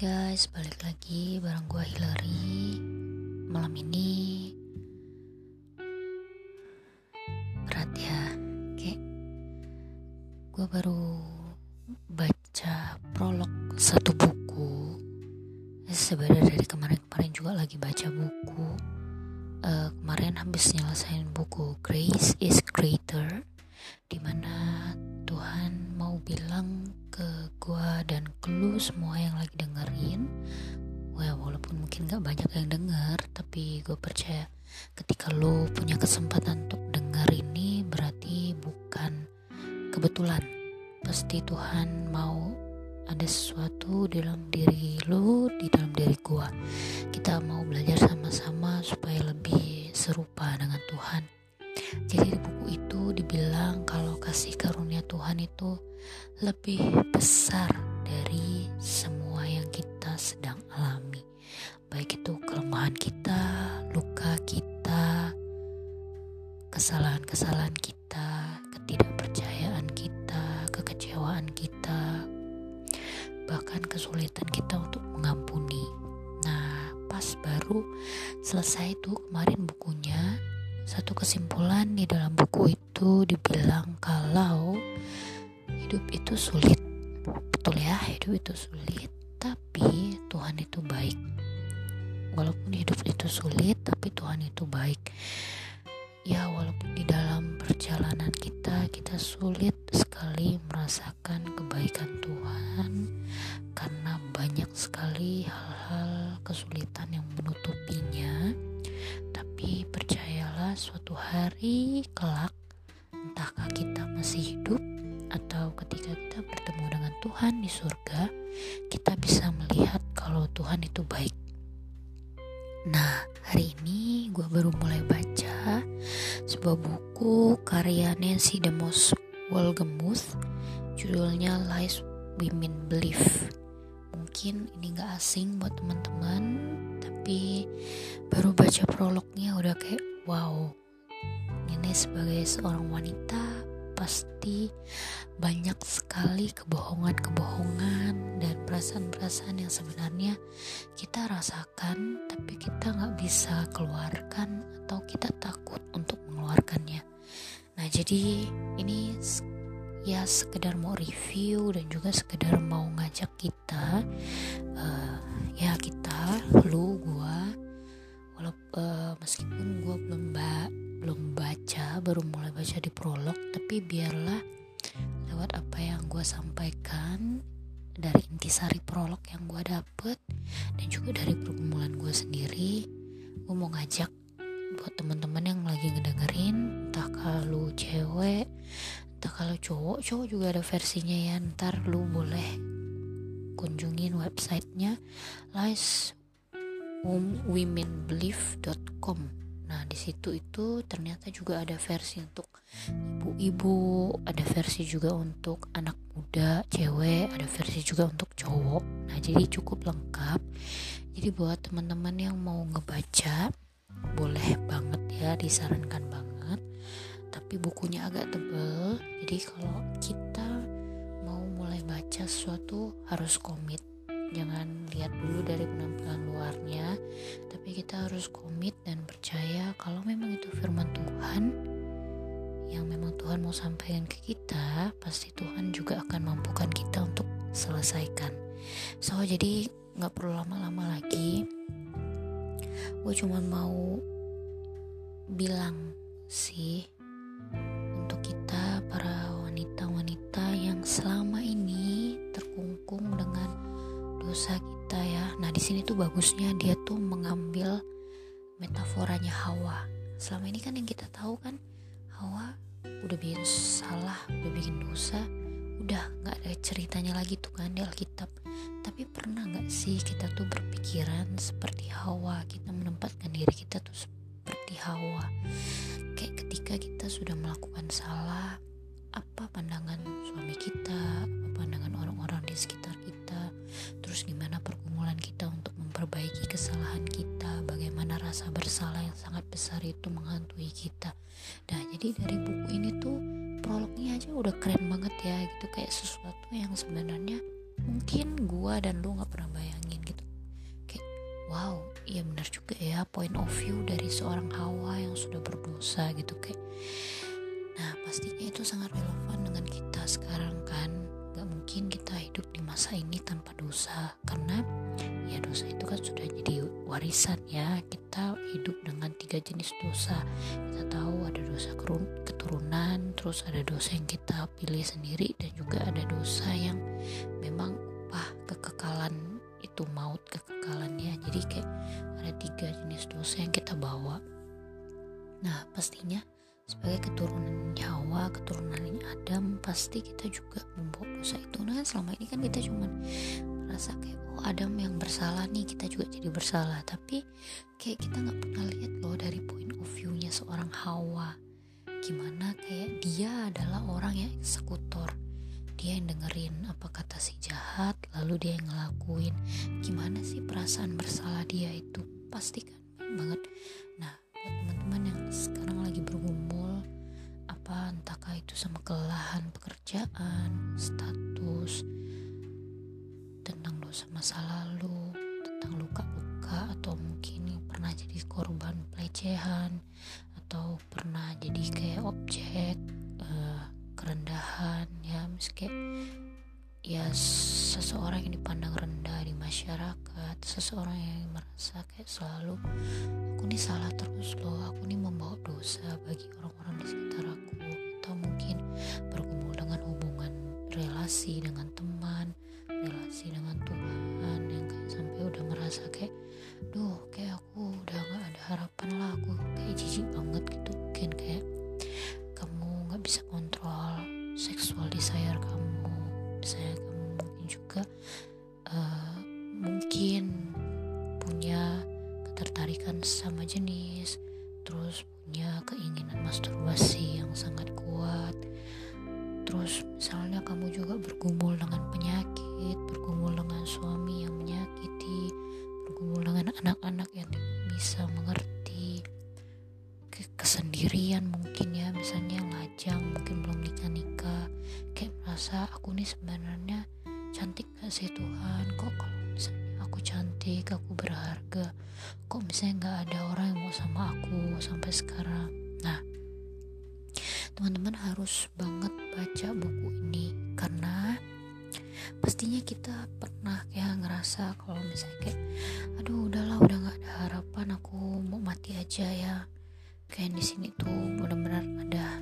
guys, balik lagi bareng gue Hillary. Malam ini Berat ya Kayak Gue baru Baca prolog Satu buku. Sebenarnya dari kemarin-kemarin juga lagi baca buku. Uh, Kemarin habis nyelesain buku Grace is Greater Di mana Tuhan mau bilang ke gua dan ke lu semua yang lagi dengerin. Well, walaupun mungkin gak banyak yang denger tapi gue percaya ketika lu punya kesempatan untuk denger ini berarti bukan kebetulan. Pasti Tuhan mau ada sesuatu dalam diri lu di dalam diri gua. Kita mau belajar sama-sama supaya lebih serupa dengan Tuhan. Jadi di itu dibilang kalau kasih karunia Tuhan itu lebih besar dari semua yang kita sedang alami. Baik itu kelemahan kita, luka kita, kesalahan-kesalahan kita, ketidakpercayaan kita, kekecewaan kita, bahkan kesulitan kita untuk mengampuni. Nah, pas baru selesai itu kemarin bukunya satu kesimpulan di dalam buku itu dibilang kalau hidup itu sulit. Betul ya, hidup itu sulit, tapi Tuhan itu baik. Walaupun hidup itu sulit, tapi Tuhan itu baik. Ya, walaupun di dalam perjalanan kita kita sulit sekali merasakan kebaikan Tuhan hari kelak entahkah kita masih hidup atau ketika kita bertemu dengan Tuhan di surga kita bisa melihat kalau Tuhan itu baik Nah, hari ini gue baru mulai baca sebuah buku karya Nancy DeMoss Wolgemuth judulnya Lies Women Believe. Mungkin ini gak asing buat teman-teman, tapi baru baca prolognya udah kayak wow. Ini sebagai seorang wanita pasti banyak sekali kebohongan-kebohongan dan perasaan-perasaan yang sebenarnya kita rasakan tapi kita nggak bisa keluarkan atau kita takut untuk mengeluarkannya. Nah jadi ini ya sekedar mau review dan juga sekedar mau ngajak kita uh, ya kita lu gua walaupun uh, meskipun gua belum mbak belum baca baru mulai baca di prolog tapi biarlah lewat apa yang gue sampaikan dari intisari prolog yang gue dapet dan juga dari pergumulan gue sendiri gue mau ngajak buat teman-teman yang lagi ngedengerin entah kalau cewek entah kalau cowok cowok juga ada versinya ya ntar lu boleh kunjungin websitenya licewomenbelieve.com Nah, di situ itu ternyata juga ada versi untuk ibu-ibu, ada versi juga untuk anak muda, cewek, ada versi juga untuk cowok. Nah, jadi cukup lengkap. Jadi buat teman-teman yang mau ngebaca, boleh banget ya, disarankan banget. Tapi bukunya agak tebel, jadi kalau kita mau mulai baca sesuatu harus komit jangan lihat dulu dari penampilan luarnya tapi kita harus komit dan percaya kalau memang itu firman Tuhan. Yang memang Tuhan mau sampaikan ke kita pasti Tuhan juga akan mampukan kita untuk selesaikan. So jadi nggak perlu lama-lama lagi. Gue cuma mau bilang sih untuk kita para wanita-wanita yang selama dosa kita ya. Nah, di sini tuh bagusnya dia tuh mengambil metaforanya Hawa. Selama ini kan yang kita tahu kan Hawa udah bikin salah, udah bikin dosa, udah nggak ada ceritanya lagi tuh kan di Alkitab. Tapi pernah nggak sih kita tuh berpikiran seperti Hawa, kita menempatkan diri kita tuh seperti Hawa. Kayak ketika kita sudah melakukan salah, gitu kayak sesuatu yang sebenarnya mungkin gua dan lu nggak pernah bayangin gitu. Kayak wow iya benar juga ya point of view dari seorang Hawa yang sudah berdosa gitu kayak. Nah pastinya itu sangat relevan dengan kita sekarang kan. Gak mungkin kita hidup di masa ini tanpa dosa karena ya dosa itu kan sudah jadi warisan ya. Kita hidup dengan tiga jenis dosa. Kita tahu ada dosa keturunan terus ada dosa yang kita pilih sendiri dan juga ada dosa yang memang upah kekekalan itu maut kekekalannya. Jadi kayak ada tiga jenis dosa yang kita bawa. Nah pastinya sebagai keturunan Hawa, keturunan Adam, pasti kita juga membawa dosa itu. Nah, selama ini kan kita cuma merasa kayak oh Adam yang bersalah nih, kita juga jadi bersalah. Tapi kayak kita nggak pernah lihat loh dari point of view-nya seorang Hawa. Gimana kayak dia adalah orang yang eksekutor. Dia yang dengerin apa kata si jahat, lalu dia yang ngelakuin. Gimana sih perasaan bersalah dia itu? Pasti kan banget. Nah, buat teman-teman yang sekarang lagi bergumul apa entahkah itu sama kelelahan pekerjaan status dosa masa lalu tentang luka-luka atau mungkin pernah jadi korban pelecehan atau pernah jadi kayak objek uh, kerendahan ya. Meski ya seseorang yang dipandang rendah di masyarakat seseorang yang merasa kayak selalu aku nih salah terus loh aku nih membawa dosa bagi orang-orang di sekitar aku. Atau mungkin bergumul dengan hubungan relasi dengan teman relasi dengan Tuhan yang kayak sampai udah merasa kayak duh kesendirian mungkin ya misalnya yang lajang mungkin belum nikah nikah kayak merasa aku nih sebenarnya cantik gak sih Tuhan? Kok kalau misalnya aku cantik aku berharga kok misalnya nggak ada orang yang mau sama aku sampai sekarang? Nah teman-teman harus banget baca buku ini karena pastinya kita pernah kayak ngerasa kalau misalnya kayak aduh udahlah udah nggak ada harapan aku mau mati aja ya kayak di sini tuh benar-benar ada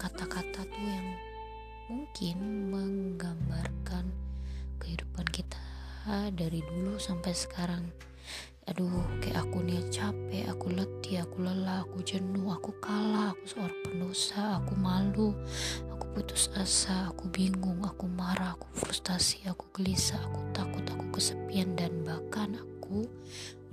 kata-kata tuh yang mungkin menggambarkan kehidupan kita dari dulu sampai sekarang. Aduh kayak aku nih capek aku letih aku lelah aku jenuh aku kalah aku seorang pendosa aku malu aku putus asa aku bingung aku marah aku frustasi aku gelisah aku takut aku kesepian dan bahkan aku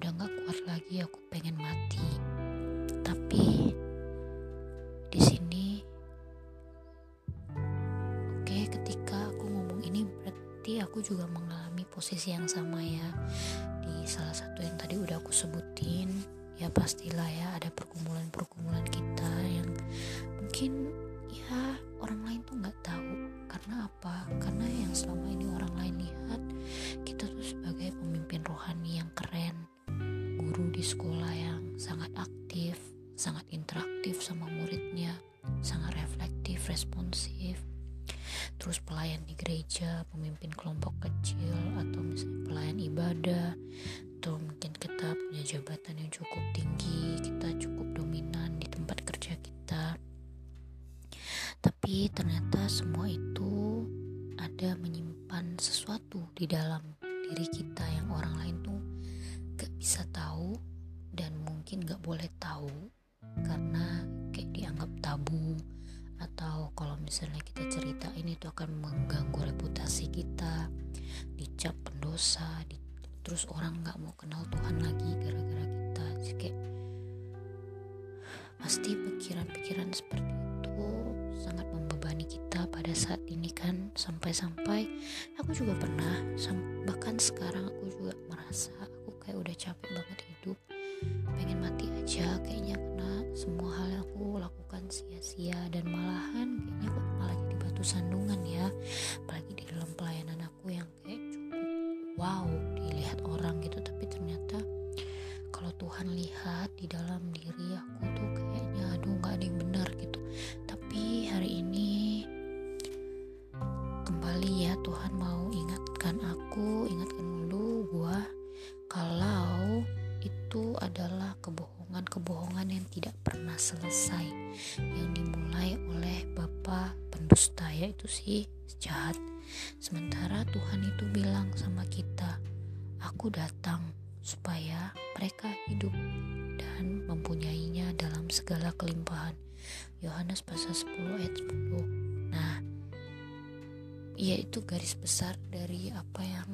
udah gak kuat lagi aku pengen mati aku juga mengalami posisi yang sama ya di salah satu yang tadi udah aku sebutin ya pastilah ya ada pergumulan-pergumulan kita yang mungkin ya orang lain tuh nggak tahu karena apa karena yang selama ini orang lain lihat kita tuh sebagai pemimpin rohani yang keren guru di sekolah yang sangat aktif sangat interaktif sama muridnya, sangat reflektif, responsif. Terus pelayan di gereja, pemimpin kelompok kecil, atau misalnya pelayan ibadah, atau mungkin kita punya jabatan yang cukup tinggi, kita cukup dominan di tempat kerja kita. Tapi ternyata semua itu ada menyimpan sesuatu di dalam diri kita yang orang lain tuh gak bisa tahu dan mungkin gak boleh tahu karena kayak dianggap tabu atau kalau misalnya kita cerita ini itu akan mengganggu reputasi kita dicap pendosa di, terus orang nggak mau kenal Tuhan lagi gara-gara kita. Jadi kayak pasti pikiran-pikiran seperti itu sangat membebani kita pada saat ini kan. Sampai-sampai aku juga pernah bahkan sekarang aku juga merasa aku kayak udah capek banget hidup pengen mati aja kayaknya karena semua hal yang aku lakukan sia-sia. Dan malahan kayaknya aku malah jadi batu sandungan ya. Apalagi di dalam pelayanan aku yang kayak cukup wow dilihat orang gitu. Tapi ternyata kalau Tuhan lihat di dalam diri aku pendusta yaitu si jahat. Sementara Tuhan itu bilang sama kita aku datang supaya mereka hidup dan mempunyainya dalam segala kelimpahan. Yohanes pasal 10 ayat 10 nah yaitu garis besar dari apa yang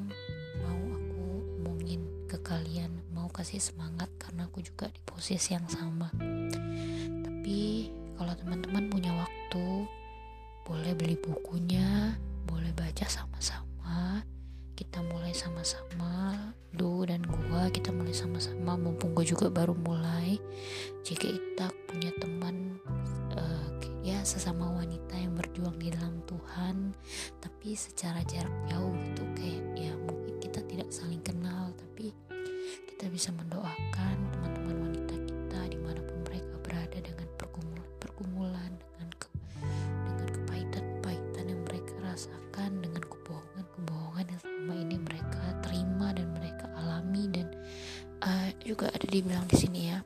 mau aku omongin ke kalian. Mau kasih semangat karena aku juga di posisi yang sama. Tapi kalau teman-teman punya waktu boleh beli bukunya boleh baca sama-sama. Kita mulai sama-sama lu dan gua kita mulai sama-sama. Mumpung gua juga baru mulai. Jika kita punya teman uh, ya sesama wanita yang berjuang di dalam Tuhan tapi secara jarak jauh gitu kayak ya mungkin kita tidak saling kenal tapi kita bisa mendoakan teman-teman wanita juga ada dibilang di sini ya.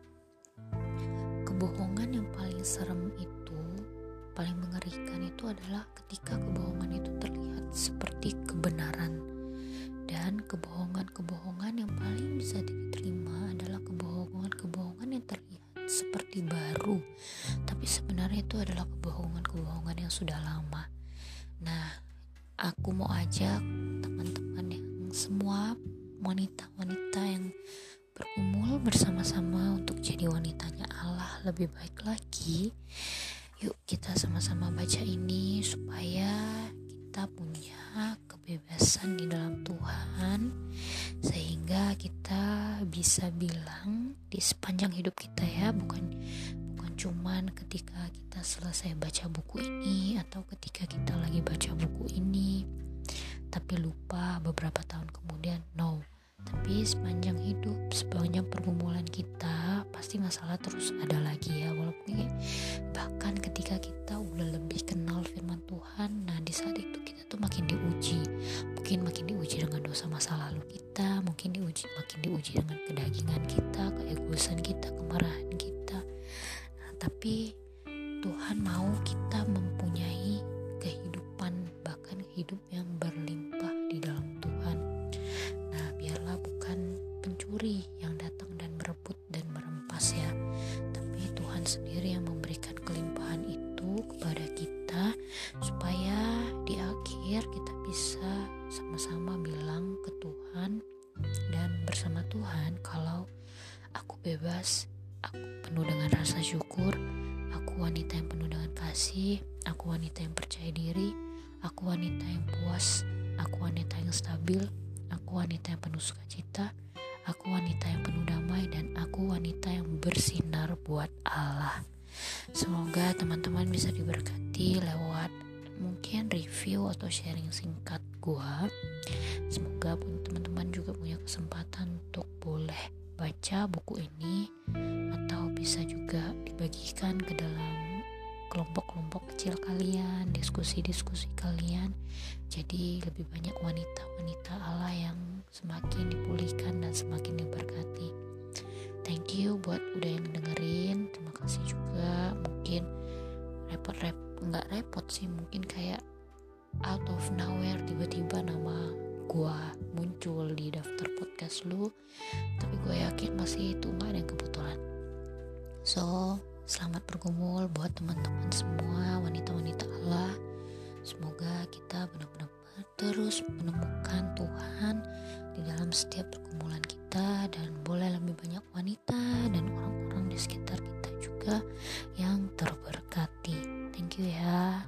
Kebohongan yang paling serem itu paling mengerikan itu adalah ketika kebohongan itu terlihat seperti kebenaran. Dan kebohongan-kebohongan yang paling bisa diterima adalah kebohongan-kebohongan yang terlihat seperti baru. Tapi sebenarnya itu adalah kebohongan-kebohongan yang sudah lama. Nah aku mau ajak teman-teman yang semua wanita-wanita yang berkumpul bersama-sama untuk jadi wanitanya Allah lebih baik lagi. Yuk kita sama-sama baca ini supaya kita punya kebebasan di dalam Tuhan sehingga kita bisa bilang di sepanjang hidup kita ya bukan bukan cuman ketika kita selesai baca buku ini atau ketika kita lagi baca buku ini tapi lupa beberapa tahun kemudian tapi sepanjang hidup sepanjang pergumulan kita pasti masalah terus ada lagi ya. Walaupun bahkan ketika kita udah lebih kenal firman Tuhan nah di saat itu kita tuh makin diuji. Mungkin makin diuji dengan dosa masa lalu kita mungkin diuji makin diuji dengan kedagingan kita keegoisan kita kemarahan kita. Nah, tapi Tuhan mau kita mempunyai kehidupan bahkan hidup yang berlimpah rasa syukur aku wanita yang penuh dengan kasih aku wanita yang percaya diri aku wanita yang puas aku wanita yang stabil aku wanita yang penuh sukacita Aku wanita yang penuh damai dan aku wanita yang bersinar buat Allah. Semoga teman-teman bisa diberkati lewat mungkin review atau sharing singkat gua. Semoga teman-teman juga punya kesempatan untuk boleh baca buku ini bisa juga dibagikan ke dalam kelompok-kelompok kecil kalian, diskusi-diskusi kalian. Jadi lebih banyak wanita-wanita Allah yang semakin dipulihkan dan semakin diberkati. Thank you buat udah yang dengerin. Terima kasih juga. Mungkin repot-repot nggak repot sih, mungkin kayak out of nowhere tiba-tiba nama gua muncul di daftar podcast lu tapi gue yakin masih itu nggak ada yang so Selamat bergumul buat teman-teman semua wanita-wanita Allah. Semoga kita benar-benar terus menemukan Tuhan di dalam setiap pergumulan kita dan boleh lebih banyak wanita dan orang-orang di sekitar kita juga yang terberkati. Thank you ya.